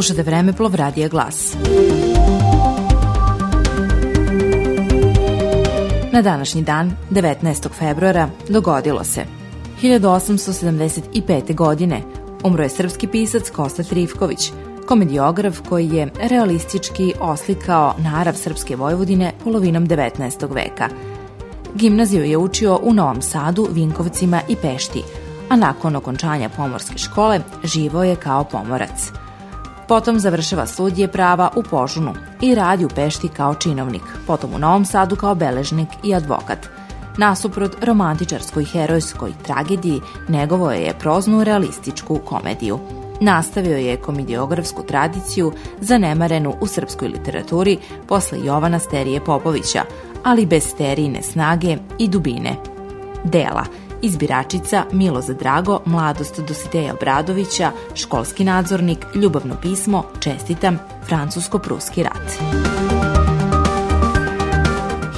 Slušate Vremeplov Radija Glas. Na današnji dan, 19. februara, dogodilo se. 1875. godine umro je srpski pisac Kosta Trifković, komediograf koji je realistički oslikao narav srpske Vojvodine polovinom 19. veka. Gimnaziju je učio u Novom Sadu, Vinkovcima i Pešti, a nakon okončanja pomorske škole živo je kao pomorac. Potom završava studije prava u Požunu i radi u Pešti kao činovnik, potom u Novom Sadu kao beležnik i advokat. Nasuprot romantičarskoj herojskoj tragediji, negovo je proznu realističku komediju. Nastavio je komediografsku tradiciju zanemarenu u srpskoj literaturi posle Jovana Sterije Popovića, ali bez sterijne snage i dubine. Dela – izbiračica Milo za Drago, mladost Dositeja Obradovića, školski nadzornik, ljubavno pismo, čestitam, francusko-pruski rat.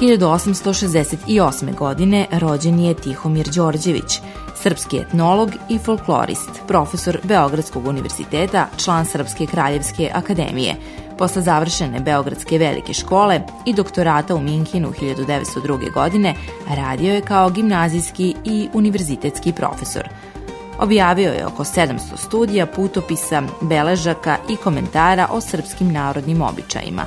1868. godine rođen je Tihomir Đorđević, srpski etnolog i folklorist, profesor Beogradskog univerziteta, član Srpske kraljevske akademije, Posle završene Beogradske velike škole i doktorata u Minkinu 1902. godine radio je kao gimnazijski i univerzitetski profesor. Objavio je oko 700 studija, putopisa, beležaka i komentara o srpskim narodnim običajima.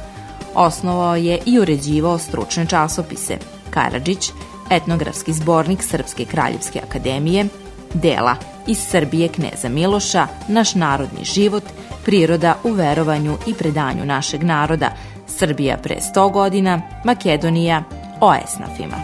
Osnovao je i uređivao stručne časopise Karadžić, etnografski zbornik Srpske kraljevske akademije, dela iz Srbije kneza Miloša, Naš narodni život – priroda u verovanju i predanju našeg naroda, Srbija pre 100 godina, Makedonija o esnafima.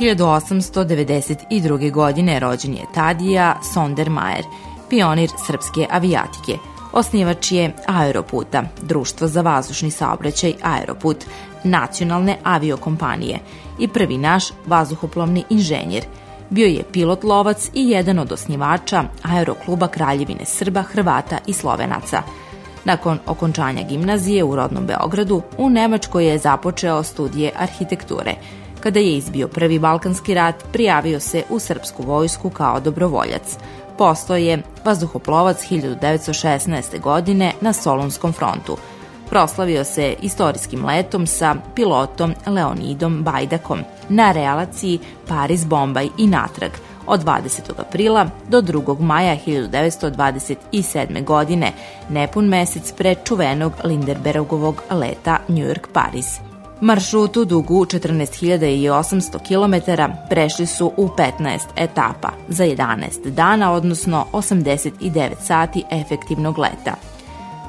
1892. godine rođen je Tadija Sondermajer, pionir srpske avijatike. Osnivač je Aeroputa, društvo za vazdušni saobraćaj Aeroput, nacionalne aviokompanije i prvi naš vazduhoplovni inženjer – Bio je pilot lovac i jedan od osnivača aerokluba Kraljevine Srba, Hrvata i Slovenaca. Nakon okončanja gimnazije u rodnom Beogradu, u Nemačkoj je započeo studije arhitekture. Kada je izbio prvi Balkanski rat, prijavio se u srpsku vojsku kao dobrovoljac. Postao je vazduhoplovac 1916. godine na Solunskom frontu – proslavio se istorijskim letom sa pilotom Leonidom Bajdakom na relaciji Paris-Bombaj i natrag od 20. aprila do 2. maja 1927. godine, nepun mesec pre čuvenog Linderbergovog leta New York-Paris. Maršrutu dugu 14.800 km prešli su u 15 etapa za 11 dana, odnosno 89 sati efektivnog leta.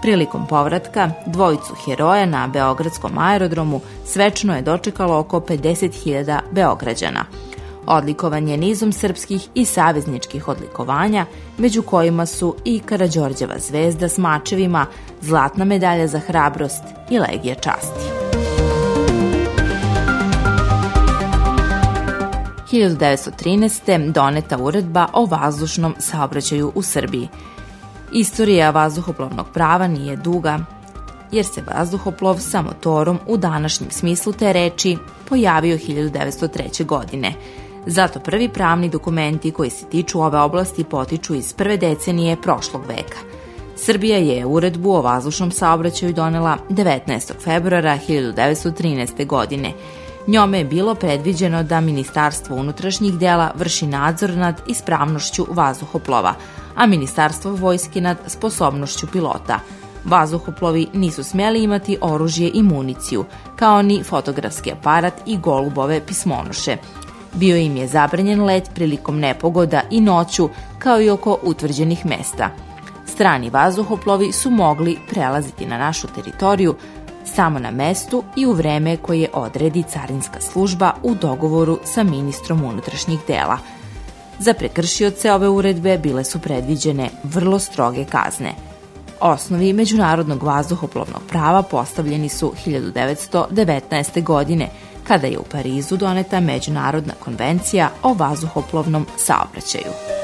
Prilikom povratka, dvojicu heroja na Beogradskom aerodromu svečno je dočekalo oko 50.000 Beograđana. Odlikovan je nizom srpskih i savezničkih odlikovanja, među kojima su i Karađorđeva zvezda s mačevima, zlatna medalja za hrabrost i legija časti. 1913. doneta uredba o vazdušnom saobraćaju u Srbiji – Istorija vazduhoplovnog prava nije duga, jer se vazduhoplov sa motorom u današnjem smislu te reči pojavio 1903. godine. Zato prvi pravni dokumenti koji se tiču ove oblasti potiču iz prve decenije prošlog veka. Srbija je uredbu o vazdušnom saobraćaju donela 19. februara 1913. godine. Njome je bilo predviđeno da Ministarstvo unutrašnjih dela vrši nadzor nad ispravnošću vazduhoplova, a Ministarstvo vojske nad sposobnošću pilota. Vazduhoplovi nisu smjeli imati oružje i municiju, kao ni fotografski aparat i golubove pismonoše. Bio im je zabranjen let prilikom nepogoda i noću, kao i oko utvrđenih mesta. Strani vazduhoplovi su mogli prelaziti na našu teritoriju samo na mestu i u vreme koje odredi carinska služba u dogovoru sa ministrom unutrašnjih dela – Za prekršioce ove uredbe bile su predviđene vrlo stroge kazne. Osnovi međunarodnog vazduhoplovnog prava postavljeni su 1919. godine, kada je u Parizu doneta Međunarodna konvencija o vazduhoplovnom saobraćaju. –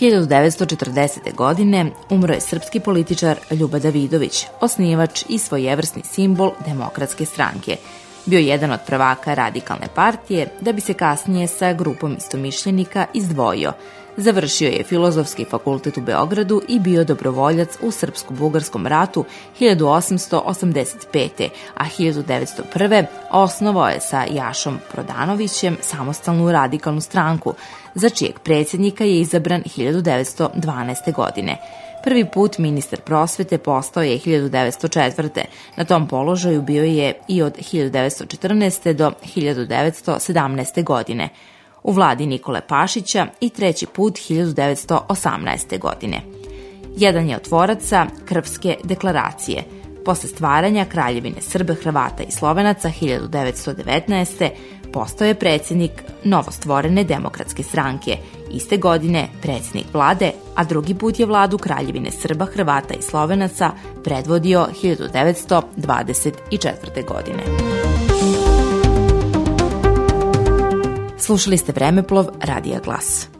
1940. godine umro je srpski političar Ljuba Davidović, osnivač i svojevrsni simbol demokratske stranke – Bio je jedan od prvaka radikalne partije, da bi se kasnije sa grupom istomišljenika izdvojio. Završio je Filozofski fakultet u Beogradu i bio dobrovoljac u Srpsko-Bugarskom ratu 1885. a 1901. osnovao je sa Jašom Prodanovićem samostalnu radikalnu stranku, za čijeg predsjednika je izabran 1912. godine. Prvi put ministar prosvete postao je 1904. Na tom položaju bio je i od 1914. do 1917. godine u vladi Nikole Pašića i treći put 1918. godine. Jedan je od tvoraca deklaracije. Posle stvaranja Kraljevine Srbe, Hrvata i Slovenaca 1919. postao je predsjednik novostvorene demokratske stranke. Iste godine predsjednik vlade, a drugi put je vladu Kraljevine Srba, Hrvata i Slovenaca predvodio 1924. godine. Slušali ste Vremeplov Radija Glas.